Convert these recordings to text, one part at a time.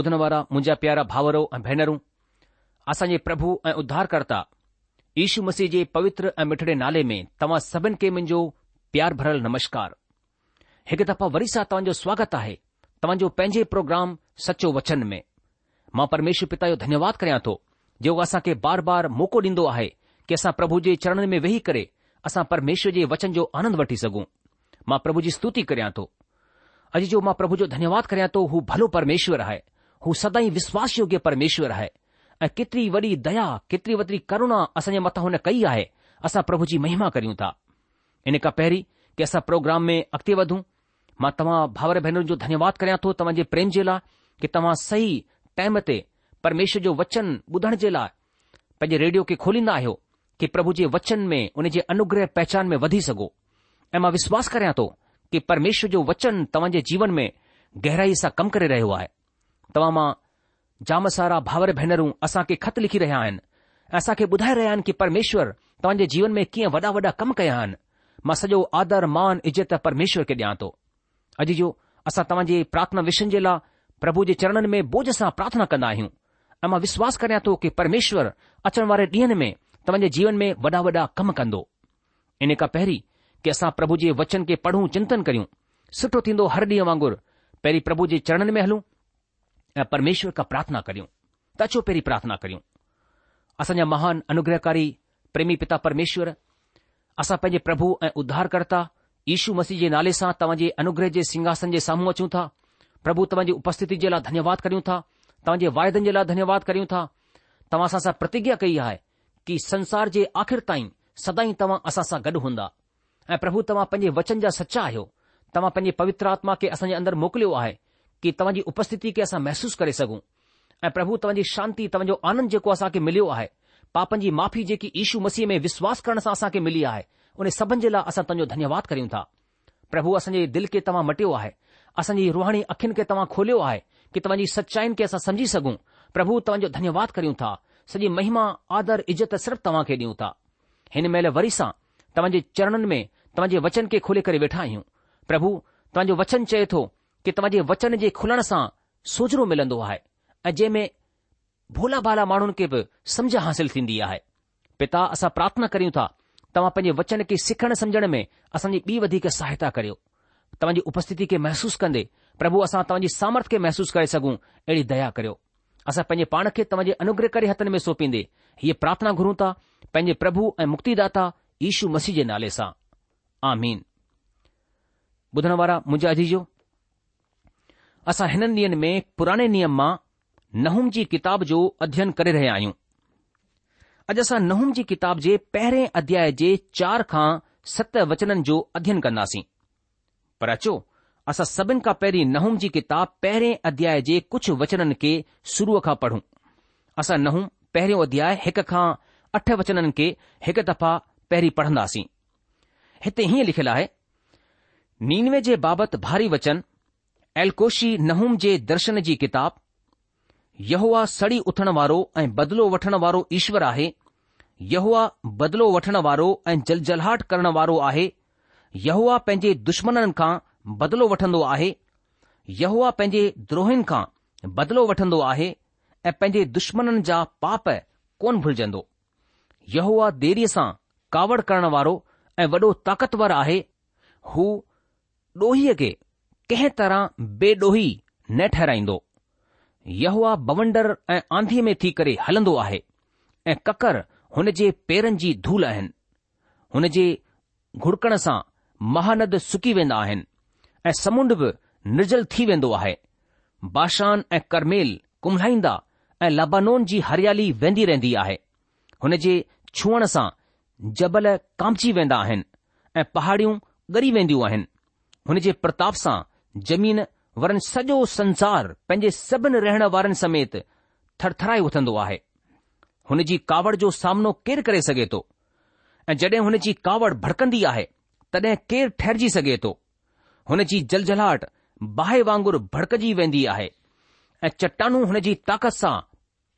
ॿुधन वारा मुंहिंजा प्यारा भावरो ऐं भेनरूं असांजे प्रभु ऐं उद्धारकर्ता ईशू मसीह जे पवित्र ऐं मिठड़े नाले में तव्हां सभिनि खे मुंहिंजो प्यार भरियलु नमस्कार हिकु दफ़ो वरी सां तव्हांजो स्वागतु आहे तव्हांजो पंहिंजे प्रोग्राम सचो वचन में मां परमेश्वर पिता जो धन्यवाद करियां थो जेको असांखे बार बार मौक़ो ॾिन्दो आहे कि असां प्रभु जे चरणनि में वेही करे असां परमेश्वर जे वचन जो आनंद वठी सघूं मां प्रभु जी स्तुति करियां थो अॼु जो मां प्रभु जो धन्यवाद करियां थो हू भलो परमेश्वर आहे هو সদائي વિશ્વાસયોગ્ય પરમેશ્વર હૈ કિતરી વડી દયા કિતરી વદરી કરુણા અસંજે મતાહોને કઈ આહે આસા પ્રભુજી મહિમા કરીઉં તા ઇને કપેરી કેસા પ્રોગ્રામ મે અકતીવધુ મા તમા ભાવર ભૈનર જો ધન્યવાદ કરે તો તમાજે પ્રિન્જેલા કે તમા સહી ટાઈમતે પરમેશ્વર જો વચન બુધણજેલા પજે રેડિયો કે ખોલી નાયો કે પ્રભુજે વચન મે ઉનેજે અનુગ્રહ પહચાન મે વધી સગો એમાં વિશ્વાસ કરે તો કે પરમેશ્વર જો વચન તમાજે જીવન મે ગહેરાઈસા કામ કરે રહે હુઆ હૈ तव्हां मां जाम सारा भाउर भेनरूं असां खे ख़त लिखी रहिया आहिनि ऐं असां खे ॿुधाए रहिया आहिनि कि परमेश्वर तव्हांजे जीवन में कीअं वॾा वॾा कम कया आहिनि मां सॼो आदर मान इज़त परमेश्वर खे ॾियां थो अॼु जो असां तव्हांजे प्रार्थना विषय जे लाइ प्रभु जे चरणनि में बोझ सां प्रार्थना कंदा आहियूं ऐं मां विश्वास करियां थो कि परमेश्वर अचण वारे ॾींहनि में तव्हांजे जीवन में वॾा वॾा कम कंदो इन खां पहिरीं कि असां प्रभु जे वचन खे पढ़ूं चिंतन करियूं सुठो थींदो हर ॾींहुं वांगुरु पहिरीं प्रभु जे चरणनि में हलूं ऐं परमेश्वर का प्रार्थना करियूं तचो पहिरीं प्रार्थना करियूं असांजा महान अनुग्रहकारी प्रेमी पिता परमेश्वर असां पंहिंजे प्रभु ऐं उद्धारकर्ता ईशू मसीह जे नाले सां तव्हां जे अनुग्रह जे सिंघासन जे साम्हूं अचूं था प्रभु तव्हांजी उपस्थिती जे लाइ धन्यवाद करियूं था तव्हांजे वायदनि जे लाइ धन्यवाद करियूं था तव्हां असां सां प्रतिज्ञा कई आहे कि संसार जे आखिर ताईं सदाई तव्हां असां सां गॾु हूंदा ऐं प्रभु तव्हां पंहिंजे वचन जा सचा आहियो तव्हां पंहिंजे पवित्र आत्मा खे असांजे अंदरि मोकिलियो आहे कि तव्हांजी उपस्थिति खे असां महसूस करे सघूं ऐं प्रभु तव्हांजी शांती तव्हांजो आनंद जेको असांखे मिलियो आहे पापनि जी माफ़ी जेकी ईशू मसीह में विश्वासु करण सां असांखे मिली आहे उन सभिनि जे लाइ असां तव्हांजो धन्यवाद करियूं था प्रभु असांजे दिलि खे तव्हां मटियो आहे असांजी रुहाणी अखियुनि खे तव्हां खोलियो आहे कि तव्हांजी सच्चाइनि खे असां सम्झी सघूं प्रभु तव्हांजो धन्यवाद करियूं था सॼी महिमा आदर इज़त सिर्फ़ु तव्हां खे ॾियूं था हिन महिल वरी सां तव्हांजे चरणनि में तव्हांजे वचन खे खोले करे वेठा आहियूं प्रभु तव्हांजो वचन चए थो कि तव्हांजे वचन जे खुलण सां सोजरो मिलंदो आहे ऐं जंहिं में भोला भाला माण्हुनि खे बि समुझ हासिल थींदी आहे पिता असां प्रार्थना करियूं था तव्हां पंहिंजे वचन खे सिखण समुझण में असांजी ॿी वधीक सहायता करियो तव्हांजी उपस्थिति खे महसूसु कंदे प्रभु असां तव्हांजी सामर्थ्य खे महसूसु करे सघूं अहिड़ी दया करियो असां पंहिंजे पाण खे तव्हांजे अनुग्रह करे हथनि में सोंपीदे हीअ प्रार्थना घुरूं था पंहिंजे प्रभु ऐं मुक्तिदाता ईशू मसीह जे नाले सां आमीन ॿुधण वारा मुंहिंजा अजीजो असां हिननि ॾींहनि में पुराणे नियम मां नहोम जी किताब जो अध्ययन करे रहिया आहियूं अॼु असां नहुम जी किताब जे पहिरें अध्याय जे चार खां सत वचननि जो अध्ययन कन्दासीं पर अचो असां सभिनि खां पहिरीं नहोम जी किताब पहिरें अध्याय जे कुझु वचननि खे शुरूअ खां पढ़ूं असां नहूम पियो अध्याय हिक खां अठ वचननि खे हिकु दफ़ा पहिरीं पढ़ंदासीं हिते हीअं लिखियल आहे नीनवे जे बाबति भारी वचन एलकोशी नहुम जे दर्शन जी किताब यहुआ सड़ी उथण वारो ऐं बदिलो वठण वारो ईश्वर आहे यहुआ बदिलो वठण वारो ऐं जलजल्हाहट करण वारो आहे यहुआ पंहिंजे दुश्मननि खां बदिलो वठंदो आहे यहुआ पंहिंजे द्रोहिन खां बदिलो वठंदो आहे ऐं पंहिंजे दुश्मननि जा पाप कोन भुलजंदो यहुआ देरीअ सां कावड़ करण वारो ऐं वॾो ताक़तवर आहे हू ॾोहीअ खे कंहिं तरह बेडोही न ठहिराईंदो यहवा बवंडर ऐं आंधीअ में थी करे हलंदो आहे ऐं ककर हुन जे पेरनि जी धूल आहिनि हुन जे घुड़कण सां महानद सुकी वेंदा आहिनि ऐं समुंड बि निर्जल थी वेंदो आहे बाशान ऐं करमेल कुमलाईंदा ऐं लबानोन जी हरियाली वेंदी रहंदी आहे हुन जे छुअण सां जबल कामजी वेंदा आहिनि ऐं पहाड़ियूं ॻरी वेंदियूं आहिनि हुन जे प्रताप सां ज़मीन वरन सॼो संसार पंहिंजे सभिनि रहण वारनि समेत थरथराए उथंदो आहे हुन जी कावड़ जो सामनो केरु करे सघे थो ऐं जड॒हिं हुन जी कावड़ भड़कंदी आहे तॾहिं केरु ठहिजी सघे थो हुन जी जलझलाहट बाहि वांगुर भड़कजी वेंदी आहे ऐं चट्टानू हुन जी ताकत सां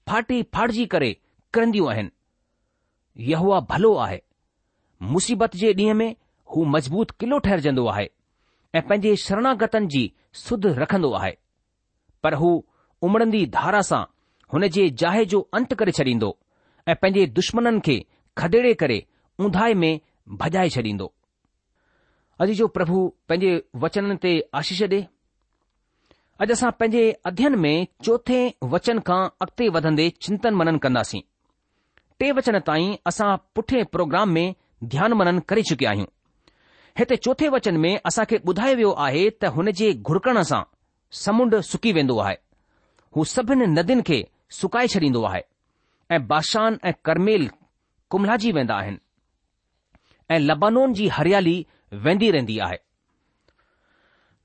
फाटी फाटजी करे किरंदियूं आहिनि यहवा भलो आहे मुसीबत जे ॾींहं में हू मज़बूत किलो ठहिरजंदो आहे ऐं पंहिंजे शरणागतनि जी सुध रखंदो आहे पर हू उमड़ंदी धारा सां हुन जे जाहे जो अंत करे छॾींदो ऐं पंहिंजे दुश्मननि खे खदेड़े करे उधाई में भॼाए छॾींदो अॼु जो प्रभु पंहिंजे वचननि ते आशीष ॾे अॼु असां पंहिंजे अध्यन में चोथे वचन खां अॻिते वधंदे चिंतन मनन कंदासीं टे वचन ताईं असां पुठे प्रोग्राम में ध्यानु मनन करे चुकिया आहियूं हिते चोथे वचन में असां खे ॿुधायो वियो आहे त हुन जे घुड़कण सां समुंड सुकी वेंदो आहे हू सभिनि नदियुनि खे सुकाए छॾींदो आहे ऐं बाशान ऐं करमेल कुमलाजी वेंदा आहिनि ऐं लबानोन जी हरियाली वेंदी रहंदी आहे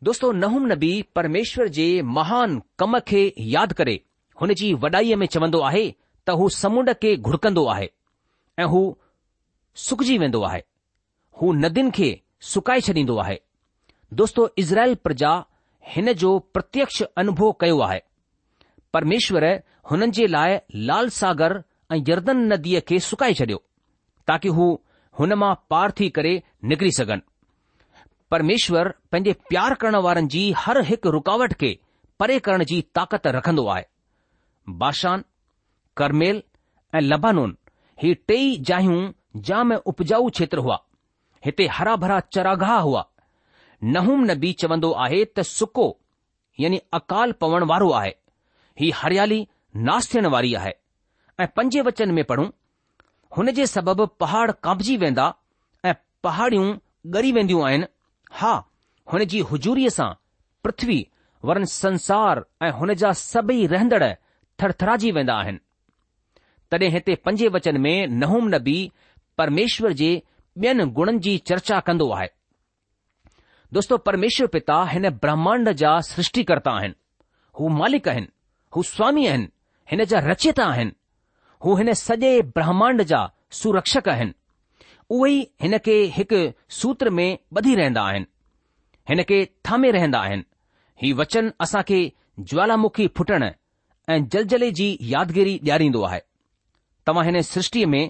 दोस्तो नहुम नबी परमेश्वर जे महान कम खे यादि करे हुन जी वॾाईअ में चवंदो आहे त हू समुंड खे घुड़कंदो आहे ऐं हू सुकजी वेंदो आहे हू नदियुनि खे सुकाए छॾींदो आहे दोस्तो इज़राइल प्रजा हिन जो प्रत्यक्ष अनुभव कयो आहे परमेश्वर हुननि जे लाइ लाल सागर ऐं जर्दन नदीअ खे सुकाए छडि॒यो ताक़ी हू हुन मां पार थी करे निकरी सघनि परमेश्वर पंहिंजे प्यार करण वारनि जी हर हिकु रुकावट खे परे करण जी ताक़त रखंदो आहे बाशान करमेल ऐं लबानून ही टई जायूं जाम उपजाऊ क्षेत्र हुआ हिते हरा भरा चरागाह हुआ नहुम नबी चवंदो आहे त सुको यानी अकाल पवण वारो आहे ही हरियाली नास थियण वारी आहे ऐं पंजे वचन में पढ़ूं हुन जे सबबि पहाड़ कांपजी वेंदा ऐं पहाड़ियूं ॻरी वेंदियूं आहिनि हा हुन जी हुजूरीअ सां पृथ्वी वरन संसार ऐं हुन जा सभई रहंदड़ थरथराजी वेंदा आहिनि तॾहिं हिते पंजे वचन में नहूम नबी परमेश्वर जे ॿियनि गुणनि जी चर्चा कंदो आहे दोस्तो परमेश्वर पिता हिन ब्रह्मांड जा सृष्टिकर््ता आहिनि हू मालिक आहिनि हू स्वामी आहिनि हिन जा रचयता आहिनि हू हिन सॼे ब्रह्मांड जा सुरक्षक आहिनि उहे हिन खे हिक सूत्र में ॿधी रहंदा आहिनि हिन खे थामे रहंदा आहिनि हीउ वचन असां खे ज्वालामुखी फुटण ऐं जल जी यादगिरी ॾियारींदो आहे तव्हां हिन सृष्टिअ में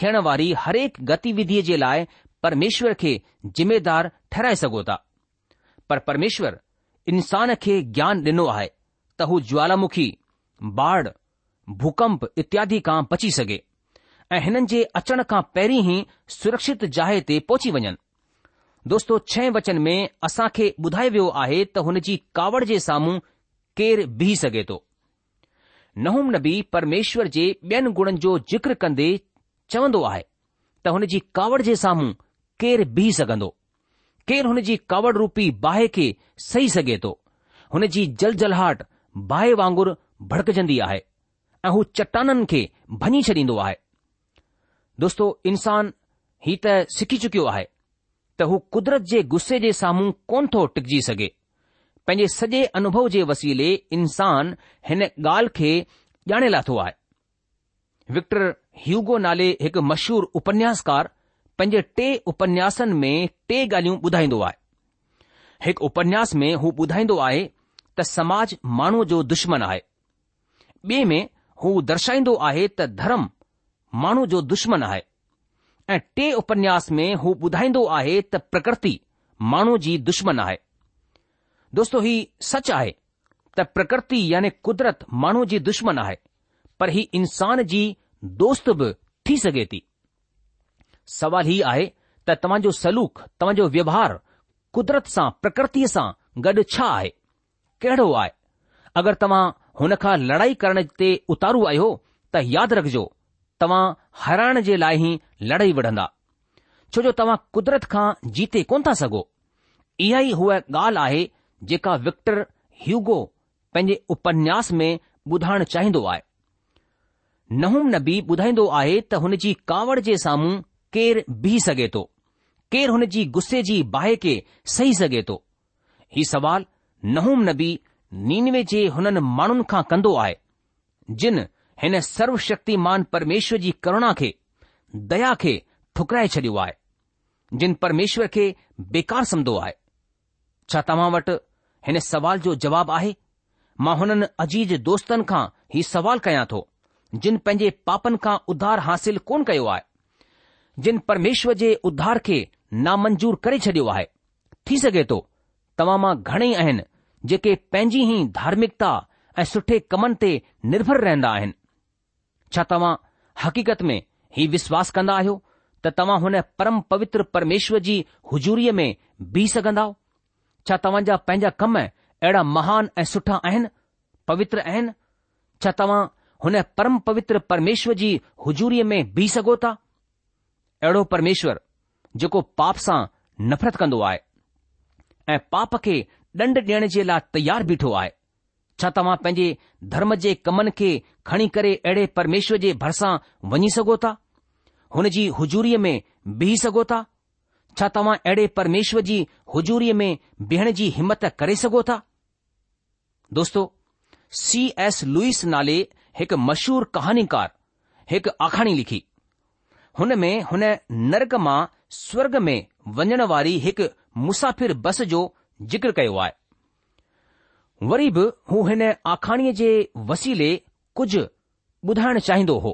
थियण वारी हरेक गतिविधीअ जे लाइ परमेश्वर खे जिमेदार ठहराए सघो था परमेश्वर इंसान खे ज्ञान डि॒नो आहे त हू ज्वालामुखी बाढ़ भुकंप इत्यादि खां बची सघे ऐं हिननि जे अचण खां पहिरीं ई सुरक्षित जाए ते पहुची वञनि दोस्तो छह वचन में असां खे ॿुधाए वियो आहे त हुन जी कावड़ जे साम्हूं केरु बिही सघे थो नहूम नबी परमेश्वर जे ॿियनि गुणनि जो जिक्र कंदे चवंदो आहे त हुन जी कावड़ जे साम्हूं केरु बीह सघंदो केरु हुन जी कावड़ रूपी बाहि खे सही सघे थो हुन जी जल जलहाट बाहि वांगुरु भड़कजंदी आहे ऐं हू चट्टाननि खे भञी छॾींदो आहे दोस्तो इंसान ही त सिखी चुकियो आहे त हू कुदरत जे गुस्से जे साम्हूं कोन थो टिकजी सघे पंहिंजे सॼे अनुभव जे वसीले इंसान हिन ॻाल्हि खे ॼाणे लाथो आहे विक्टर ह्यूगो नाले हिकु मशहूर उपन्यासकार पंहिंजे टे उपन्यासनि में टे ॻाल्हियूं ॿुधाईंदो आहे हिकु उपन्यास में हू ॿुधाईंदो आहे त समाज माण्हूअ जो दुश्मन आहे ॿिए में हू दर्शाईंदो आहे त धर्म माण्हू जो दुश्मन आहे ऐं टे उपन्यास में हू ॿुधाईंदो आहे त प्रकृति माण्हू जी दुश्मन आहे दोस्तो ही सच आहे त प्रकृति यानी कुदरत माण्हू जी दुश्मन आहे पर ही इंसान जी दोस्त बि थी सघे थी सवाल हीउ आहे त तव्हांजो सलूक तव्हांजो व्यवहार कुदरत सां प्रकृतिअ सां गॾु छा आहे कहिड़ो आहे अगरि तव्हां हुनखां लड़ाई करण ते उतारू आहियो त यादि रखजो तव्हां हाराइण जे लाइ ई लड़ाई वढ़ंदा छो जो तव्हां कुदरत खां जीते कोन था सघो इहा ई उहा ॻाल्हि आहे जेका विक्टर ह्यूगो पंहिंजे उपन्यास में ॿुधाइण चाहींदो आहे नहूम नबी ॿुधाईंदो आहे त हुन जी कावड़ जे साम्हूं केरु बीह सघे थो केरु हुन जी गुस्से जी बाहि खे सही सघे थो हीउ सवाल नहूम नबी नीनवे जे हुननि माण्हुनि खां कंदो आहे जिन हिन सर्वशक्तिमान परमेश्वर जी करुणा खे दया खे ठुकराए छॾियो आहे जिन परमेश्वर खे बेकार सम्दो आहे छा तव्हां वटि हिन सवाल जो जवाबु आहे मां हुननि अजीज़ दोस्तनि खां हीउ सवाल कयां थो जिन पंहिंजे पापनि खां उधार हासिल कोन कयो आहे जिन परमेश्वर जे उधार खे नामंजूर करे छडि॒यो आहे थी सघे थो तव्हां मां घणेई आहिनि जेके पंहिंजी ई धार्मिकता ऐं सुठे कमनि ते निर्भर रहंदा आहिनि छा तव्हां हकीक़त में ई विश्वास कंदा आहियो त तव्हां हुन परम पवित्र परमेश्वर जी हुजूरीअ में बीह सघंदा छा तव्हांजा पंहिंजा कम अहिड़ा महान ऐं सुठा आहिनि पवित्र आहिनि छा तव्हां हुन परम पवित्र परमेश्वर जी हुजूरीअ में बीह सघो था अहिड़ो परमेश्वरु जेको पाप सां नफ़रत कंदो आहे ऐं पाप खे डंड ॾियण जे लाइ तयारु बीठो आहे छा तव्हां पंहिंजे धर्म जे कमनि खे खणी करे अहिड़े परमेश्वर जे भरिसां वञी सघो था हुन जी हुजूरीअ में बीह सघो था छा तव्हां अहिड़े परमेश्वर जी हुजूरीअ में बीहण जी हिमत करे सघो था दोस्तो सी एस लुइस नाले हिकु मशहूर कहानीकार हिकु आखाणी लिखी हुन में हुन नर्ग मां स्वर्ग में वञण वारी हिकु मुसाफ़िर बस जो ज़िक्र कयो आहे वरी बि हू हिन आखाणीअ जे वसीले कुझु ॿुधाइण चाहींदो हो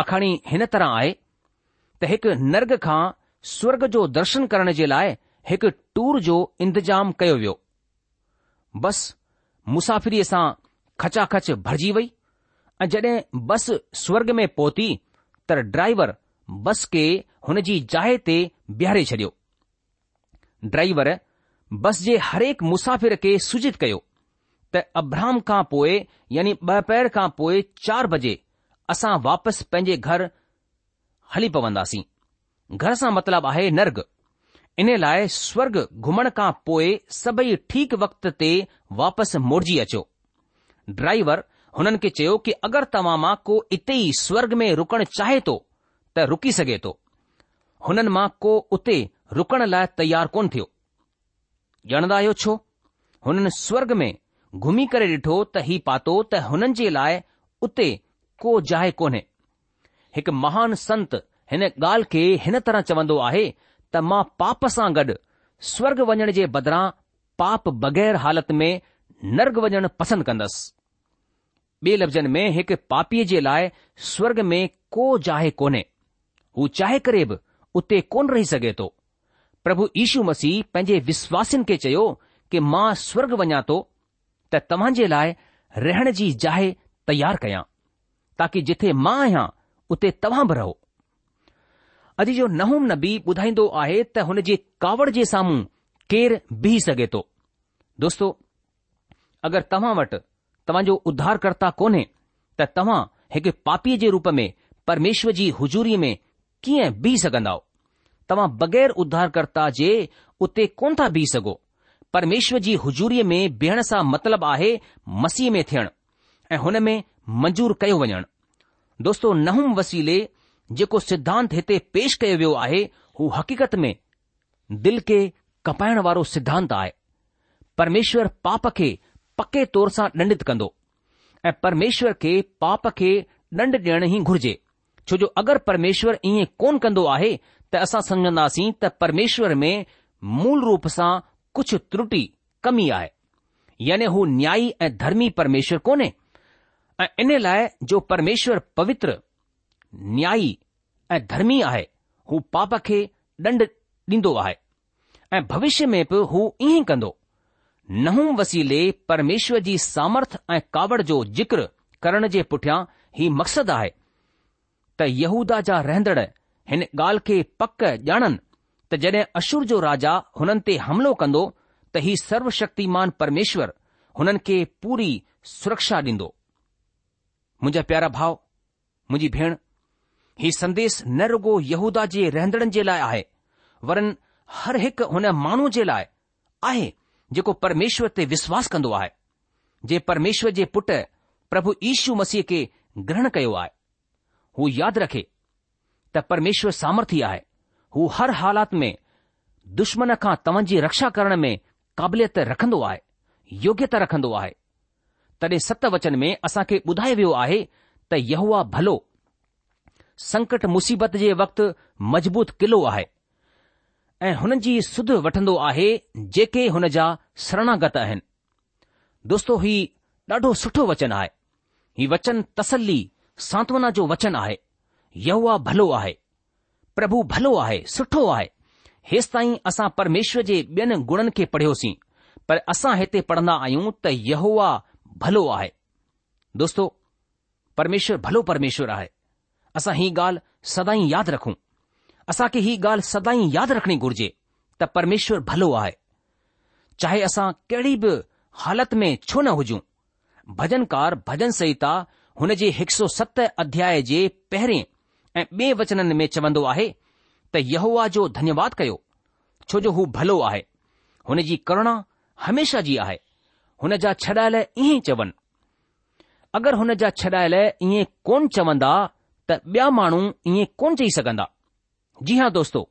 आखाणी हिन तरह आहे त हिकु नर्ग खां स्वर्ग जो दर्शन करण जे लाइ हिकु टूर जो इंतजामु कयो वियो बस मुसाफ़िरीअ सां खचाखच भरिजी वई ऐं जॾहिं बस स्वर्ग में पहुती त ड्राइवर बस खे हुन जी जाइ ते बीहारे छॾियो ड्राइवर बस जे हरेक मुसाफ़िर खे सूचित कयो त अब्राहम खां पोइ यानी ॿ पहिर खां पोइ चार बजे असां वापसि पंहिंजे घर हली पवंदासीं घर सां मतिलबु आहे नर्ग इन लाइ स्वर्ग घुमण खां पोइ सभई ठीक वक़्त ते वापसि मोड़जी अचो ड्राइवर हुननि खे चयो कि अगरि तव्हां मां को इते ई स्वर्ग में रुकण चाहे थो त रुकी सघे थो हुननि मां को उते रुकण लाइ तयारु कोन थियो ॼणंदा आहियो छो हुननि स्वर्ग में घुमी करे ॾिठो त ही पातो त हुननि जे लाइ उते को जाइ कोन्हे हिकु महान संत हिन ॻाल्हि खे हिन तरह चवंदो आहे त मां पाप सां गॾु स्वर्ग वञण जे बदिरां पाप बगै़र हालति में नर्ग वञणु पसंदि कंदसि ॿ लफ़्ज़नि में हिकु पापीअ जे लाइ स्वर्ग में को जाहे कोन्हे हू चाहे करे बि उते कोन रही सघे थो प्रभु ईशू मसीह पंहिंजे विश्वासनि खे चयो कि मां स्वर्ग वञा थो त तव्हां जे लाइ रहण जी जाए तयारु कयां ताकी जिथे मां आहियां उते तव्हां बि रहो अॼु जो नहूम नबी ॿुधाईंदो आहे त हुन जे कावड़ जे साम्हूं केरु बीह सघे थो दोस्तो अगरि तव्हां वटि तव्हांजो उधार कर्ता कोन्हे त तव्हां हिकु पापीअ जे रूप में परमेश्वर जी हुजूरीअ में कीअं बीह सघंदव तव्हां बगै़र उधार कर्ता जे उते कोन था बीह सघो परमेश्वर जी हुजूरीअ में बीहण सां मतिलबु आहे मसीह में थियण ऐं हुन में मंजूर कयो वञणु दोस्तो नहूम वसीले जेको सिद्धांत हिते पेश कयो वियो आहे हू हकीक़त में दिल खे कपाइण वारो सिद्धांत आहे परमेश्वर पाप खे पके तौर सां दंडित कंदो ऐं परमेश्वर खे पाप खे ॾंड ॾियण ई घुर्जे छो जो अगरि परमेश्वर ईअं कोन कंदो आहे त असां सम्झन्दासीं त परमेश्वर में मूल रूप सां कुझु त्रुटि कमी आहे याने हू न्याई ऐं धर्मी परमेश्वर कोन्हे ऐं इन लाइ जो परमेश्वर पवित्र न्याई ऐं धर्मी आहे हू पाप खे ॾंड ॾींदो आहे ऐं भविष्य में बि हू इएं कंदो नह वसीले परमेश्वर जी सामर्थ्य कावड़ जो जिक्र करण जे पुठियां ही मक़सदु आहे त यहूदा जा रहंदड़ु हिन ॻाल्हि खे पक ॼाणनि त जड॒ अशुर जो राजा हुननि ते हमिलो कंदो त ही सर्वशक्तिमान परमेश्वर हुननि खे पूरी सुरक्षा ॾींदो मुंहिंजा प्यारा भाउ मुंहिंजी भेण हीउ संदेस न रुॻो यहूदा जे रहंदड़नि जे लाइ आहे वरनि हर हिकु हुन माण्हू जे लाइ आहे जेको परमेश्वर ते विश्वासु कंदो आहे जे परमेश्वर जे पुटु प्रभु ईशू मसीह खे ग्रहण कयो आहे हू यादि रखे त परमेश्वर सामर्थ्य आहे हू हर हालात में दुश्मन खां तव्हां रक्षा करण में क़ाबिलियत रखंदो आहे योग्यता रखंदो आहे तॾहिं सत वचन में असांखे ॿुधायो वियो आहे त यहवा भलो संकट मुसीबत जे वक़्तु मज़बूत क़िलो आहे ऐं हुननि जी सुध वठंदो आहे जेके हुन जा शरणागत आहिनि दोस्तो ही ॾाढो सुठो वचन आहे ही वचन तसली सांत्वना जो वचन आहे यहोआ भलो आहे प्रभु भलो आहे सुठो आहे हेसि ताईं असां परमेश्वर जे ॿियनि गुणनि खे पढ़ियोसीं पर असां हिते पढ़ंदा आहियूं त यहोवा भलो आहे दोस्तो परमेश्वर भलो परमेश्वर आहे असां ही ॻाल्हि सदाई यादि रखूं असां खे ही ॻाल्हि सदाई यादि रखणी घुर्जे त परमेश्वर भलो आहे चाहे असां कहिड़ी बि हालति में छो न हुजूं भजनकार भजन संहिता हुन जे हिकु सौ सत अध्याय जे पहिरें ऐं ॿिए वचननि में चवंदो आहे त यहोआ जो धन्यवाद कयो छो जो हू भलो आहे हुन जी करुणा हमेशा जी आहे हुन जा छॾायल ईअं ई चवनि अगरि हुन जा छॾायल ईअं कोन चवंदा त ॿिया माण्हू ईअं कोन चई सघंदा जी हा दोस्तो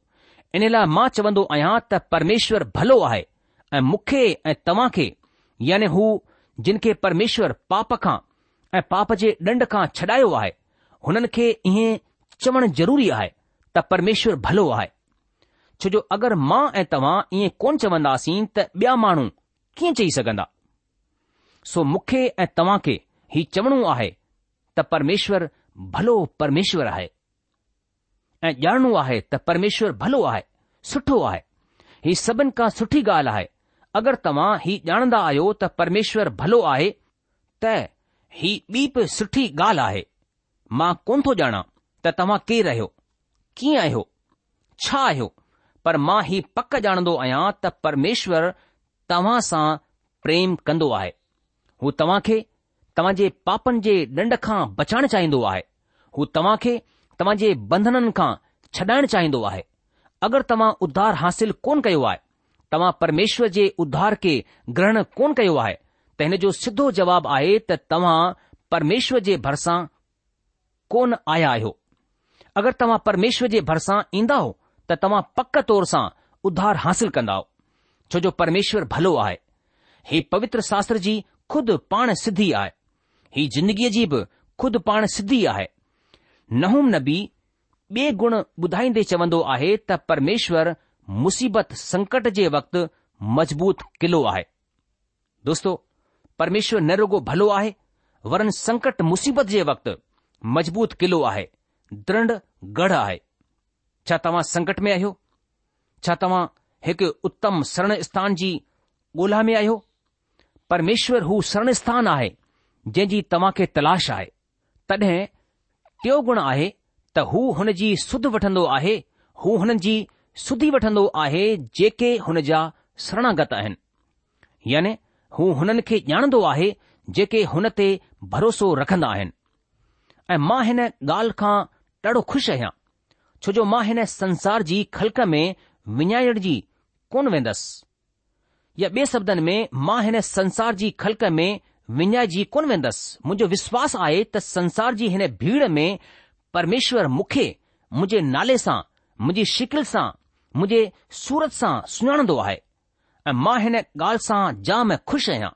इन लाइ मां चवंदो आहियां त परमेश्वर भलो आहे ऐं मूंखे ऐं तव्हां खे याने हू जिन खे परमेश्वर पाप खां ऐं पाप जे ॾंड खां छॾायो आहे हुननि खे ईअं चवणु ज़रूरी आहे त परमेश्वर भलो आहे छो जो अगरि मां ऐं तव्हां ईअं कोन चवंदासीं त ॿिया माण्हू कीअं चई सघंदा सो मूंखे ऐं तव्हां खे हीउ चवणो आहे त परमेश्वर भलो परमेश्वर आहे ऐं ॼाणणो आहे त परमेश्वर भलो आहे सुठो आहे हीउ सभिनि खां सुठी ॻाल्हि आहे अगरि तव्हां हीउ ॼाणंदा आहियो त परमेश्वर भलो आहे त ही ॿी बि सुठी ॻाल्हि आहे मां कोन थो ॼाणा त तव्हां केरु आहियो कीअं आहियो छा आहियो पर मां ही पक ॼाणंदो आहियां त परमेश्वर तव्हां सां प्रेम कंदो आहे हू तव्हां खे तव्हां जे पापनि जे ॾंड खां बचाइण चाहींदो आहे हू तव्हां खे तव्हांजे बंधननि खां छॾाइण चाहींदो आहे अगरि तव्हां उद्धार हासिल कोन कयो आहे तव्हां परमेश्वर जे उद्धार खे ग्रहण कोन कयो आहे त हिन जो सिधो जवाबु आहे त तव्हां परमेश्वर जे भरिसां कोन आया आहियो अगरि तव्हां परमेश्वर जे भरिसां ईंदा त तव्हां पक तौर सां उधार हासिल कंदा छो जो परमेश्वर भलो आहे हीउ पवित्र शास्त्र जी ख़ुदि पाण सिद्धी आहे हीउ ज़िंदगीअ जी बि ख़ुदि पाण सिद्धी आहे नहूम नबी ॿे गुण ॿुधाईंदे चवंदो आहे त परमेश्वर मुसीबत संकट जे वक़्तु मज़बूत किलो आहे दोस्तो परमेश्वर न रुगो भलो आहे वरन संकट मुसीबत जे वक़्तु मज़बूत किलो आहे दृढ़ गढ़ आहे छा तव्हां संकट में आहियो छा तव्हां हिकु उत्तम शरण स्थान जी ॻोल्हा में आहियो परमेश्वर हू शरण स्थान आहे जंहिंजी तव्हां खे तलाश आहे तॾहिं टियों गुण आहे त हू हुन जी सुध वठंदो आहे हू हुननि जी सुधी वठंदो आहे जेके हुन जा शरणागत आहिनि यानी हू हुननि खे ॼाणंदो आहे जेके हुन ते भरोसो रखंदा आहिनि ऐं मां हिन ॻाल्हि खां ॾाढो खु़शि आहियां छो जो मां हिन संसार जी ख़लक़ में विञाइण जी कोन वेंदसि या ॿिए शब्दनि में मां हिन संसार जी ख़लक में विञाइजी कोन वेंदसि मुंहिंजो विश्वास आहे त संसार जी हिन भीड़ में परमेश्वर मूंखे मुंहिंजे नाले सां मुंहिंजी शिकिल सां मुंहिंजे सूरत सां सुञाणंदो आहे ऐं मां हिन ॻाल्हि सां जाम ख़ुशि आहियां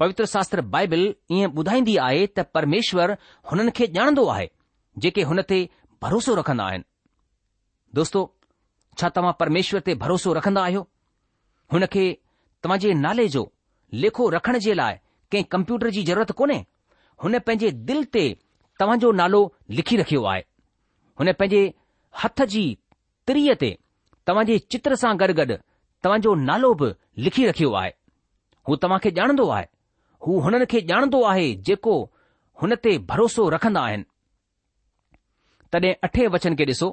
पवित्र शास्त्र बाइबिल ईअं ॿुधाईंदी आहे त परमेश्वर हुननि खे ॼाणंदो आहे जेके हुन ते भरोसो रखंदा आहिनि दोस्तो छा तव्हां परमेश्वर ते भरोसो रखंदा आहियो हुन खे तव्हां जे नाले जो लेखो रखण जे लाइ कंहिं कंप्यूटर जी ज़रूरत कोन्हे हुन पंहिंजे दिल ते तव्हांजो नालो लिखी रखियो आहे हुन पंहिंजे हथ जी तिरीअ ते तव्हांजे चित्र सां गॾु गॾु तव्हांजो नालो बि लिखी रखियो आहे हू तव्हां खे ॼाणंदो आहे हू हुननि खे ॼाणंदो आहे जेको हुन ते भरोसो रखंदा आहिनि तॾहिं अठे वचन खे ॾिसो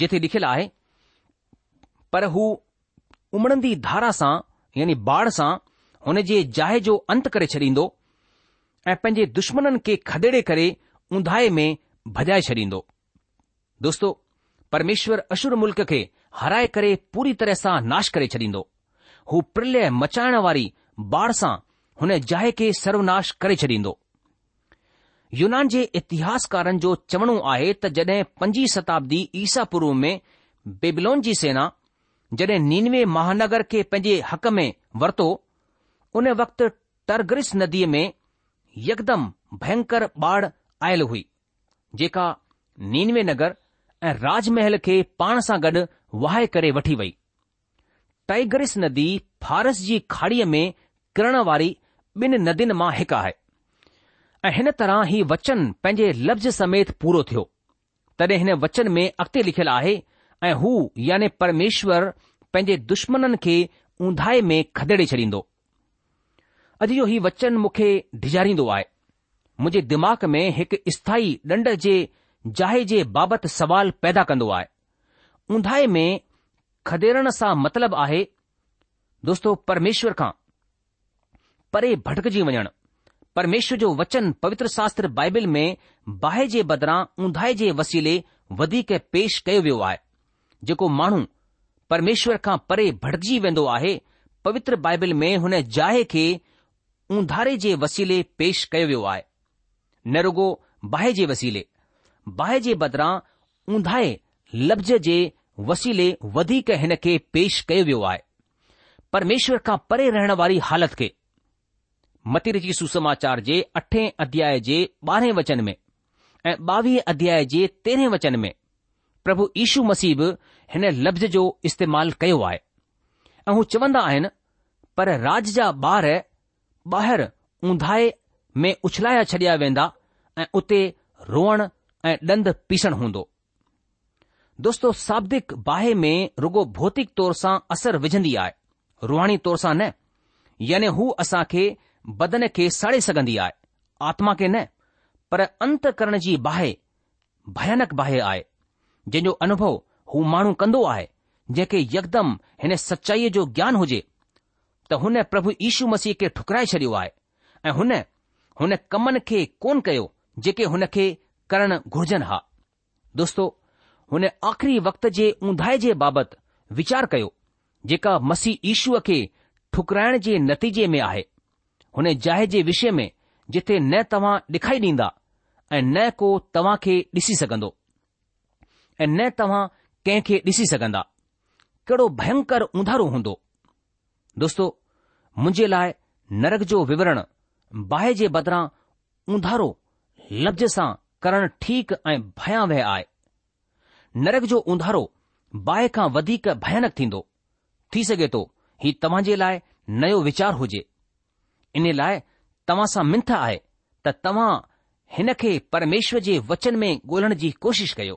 जिथे लिखियलु आहे पर हू उमड़ंदी धारा सां यानी बाढ़ सां हुन जे जाइ जो अंत करे छॾींदो ऐं पंहिंजे दुश्मननि खे खदेड़े करे उंधाए में भॼाए छॾींदो दोस्तो परमेश्वर अशुर मुल्क़ खे हराए करे पूरी तरह सां नाश करे छॾींदो हू प्रलय मचाइण वारी बाढ़ सां हुन जाइ खे सर्वनाश करे छॾींदो यूनान जे इतिहासकारनि जो चवणो आहे त जड॒हिं पंजी शताब्दी ईसा पूर्व में बेबलोन जी सेना जड॒हिं नीनवे महानगर खे पंहिंजे हक़ में वरितो उन वक़्तु टरग्रिस नदीअ में यकदमि भयंकर बाढ़ आयल हुई जेका नीनवे नगर ऐं राजमहल खे पाण सां गॾु वाहि करे वठी वई टाइगरिस नदी फारस जी खाड़ीअ में किरण वारी ॿिन नदियुनि मां हिकु आहे ऐं हिन तरह ही वचन पंहिंजे लफ़्ज़ समेत पूरो थियो तॾहिं हिन वचन में अॻिते लिखियलु आहे ऐ हू याने परमेश्वर पंहिंजे दुश्मन खे उंधाए में खदेडे छडींदो अॼु इहो ई वचन मूंखे डिगारींदो आहे मुंहिंजे दिमाग़ में हिकु स्थाइ ॾंड जे जाइ जे बाबति सवाल पैदा कंदो आहे ऊंधाहि में खदेरण सां मतिलबु आहे दोस्तो परमेश्वर खां परे भटकजी वञणु परमेश्वर जो वचन पवित्र शास्त्र बाइबिल में बाहि जे बदिरां ऊंधहि जे वसीले वधीक पेश कयो वियो आहे जेको माण्हू परमेश्वर खां परे भटिजी वेंदो आहे पवित्र बाइबिल में हुन जाइ खे उंधारे जे वसीले पेश कयो वियो आहे न रुगो बाहि जे वसीले बाहि जे बदिरां ऊंधाए लफ़्ज़ जे वसीले हिन खे पेश कयो वियो आहे परमेश्वर खां परे रहण वारी हालति खे मतिर जी सुसमाचार जे अठे अध्याय जे ॿारहें वचन में ऐं ॿावीह अध्याय जे तेरहें वचन में प्रभु ईशू मसीब हिन लफ़्ज़ जो इस्तेमालु कयो आहे ऐं हू चवंदा आहिनि पर राज जा ॿार ॿाहिरि ऊंधाए में उछलाया छॾिया वेंदा ऐं उते रोअण ऐं ॾंद पीसण हूंदो दोस्तो शाब्दिक बाहि में रुगो भौतिक तौर सां असर विझंदी आहे रुहाणी तौर सां न याने हू असां खे बदन खे साड़े सघंदी आहे आत्मा खे न पर अंत करण जी बाहि भयानक बाहि आहे जंहिंजो अनुभव हू माण्हू कंदो आहे जंहिंखे यकदम हिन सचाईअ जो ज्ञान हुजे त हुन प्रभु ईशू मसीह खे ठुकराए छॾियो आहे ऐं हुन हुन कमनि खे कोन कयो जेके हुन खे करणु घुर्जनि हा दोस्तो हुन आख़िरी वक़्त जे ऊंधाए जे बाबति वीचार कयो जेका मसीह ईशूअ खे ठुकराइण जे नतीजे में आहे हुन जाइ जे विषय में जिथे न तव्हां ॾेखारी ॾींदा ऐं न को तव्हां खे ॾिसी सघंदो ऐं न तव्हां कंहिं खे ॾिसी सघंदा कहिड़ो भयंकर उधारू हूंदो दोस्तो मुंहिंजे लाइ नरक जो विवरण बाहि जे बदिरां उंधारो लफ़्ज़ सां करणु ठीकु ऐं भयावह आहे नरग जो ऊंधारो बाहि खां वधीक भयानक थींदो थी सघे थो हीउ तव्हां जे लाइ नयो वीचार हुजे इन लाइ तव्हां सां मिंथ आहे त तव्हां हिन खे परमेश्वर जे वचन में ॻोल्हण जी कोशिशि कयो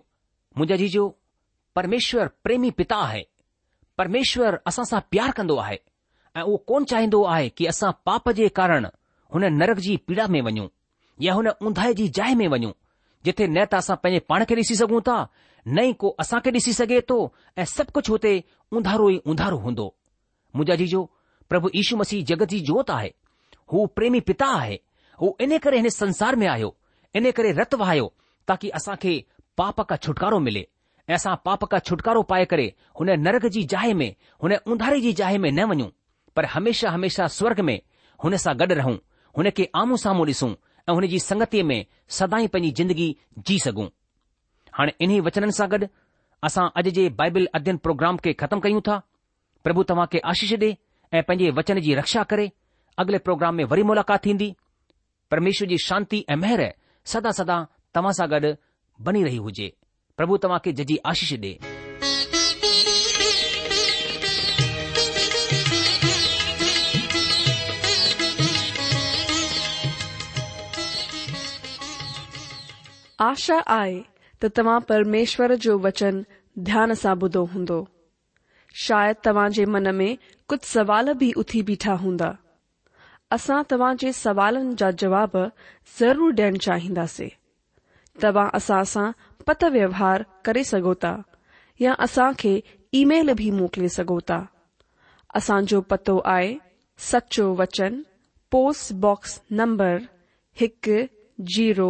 मुंहिंजा जीजो परमेश्वर प्रेमी पिता आहे परमेश्वर असां सां प्यार कन्दो आहे ऐं उहो कोन चाहींदो आहे की असां पाप जे कारण हुन नरग जी पीड़ा में वञूं या हुन उंधाए जी जाइ में वञूं जिथे न त असां पंहिंजे पाण खे ॾिसी सघूं था न ई को असांखे ॾिसी सघे थो ऐं सभु कुझु हुते उंधारो ई उंधारो हूंदो मुंहिंजा जीजो प्रभु ईशू मसीह जगत जी जोति आहे हू प्रेमी पिता आहे हू इन करे हिन संसार में आयो इन करे रतु वहायो ताकी असांखे पाप खां छुटकारो मिले ऐं असां पाप का छुटकारो पाए करे हुन नरक जी जाइ में हुन उंधारे जी जाइ में न वञूं पर हमेशा हमेशा स्वर्ग में हुन सां गॾु रहूं हुन खे आम्ह साम्हूं ॾिसूं ऐं हुन जी संगतीअ में सदा ई पंहिंजी जिंदगी जी सघूं हाणे इन्ही वचननि सां गॾु असां अॼु जे बाइबिल अध्यन प्रोग्राम खे ख़तमु कयूं था प्रभु तव्हां खे आशिष ॾे ऐं पंहिंजे वचन जी रक्षा करे अॻिले प्रोग्राम में वरी मुलाक़ात थींदी परमेश्वर जी शांति ऐं महिर सदा सदा तव्हां सां गॾु बनी रही हुजे प्रभु तव्हां खे जजी आशिष आशा आहे त परमेश्वर जो वचन ध्यान सां ॿुधो हूंदो शायदि तव्हां मन में कुछ सवाल भी उथी बीठा हूंदा असां तव्हां सवालन सवालनि जा जवाब ज़रूर ॾियण चाहिंदासीं तव्हां असां सां पत व्यवहार करे सगोता या असां खे ईमेल भी मोकिले सगोता असान जो पतो आए सचो वचन पोस्ट बॉक्स नंबर हिकु जीरो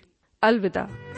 अलविदा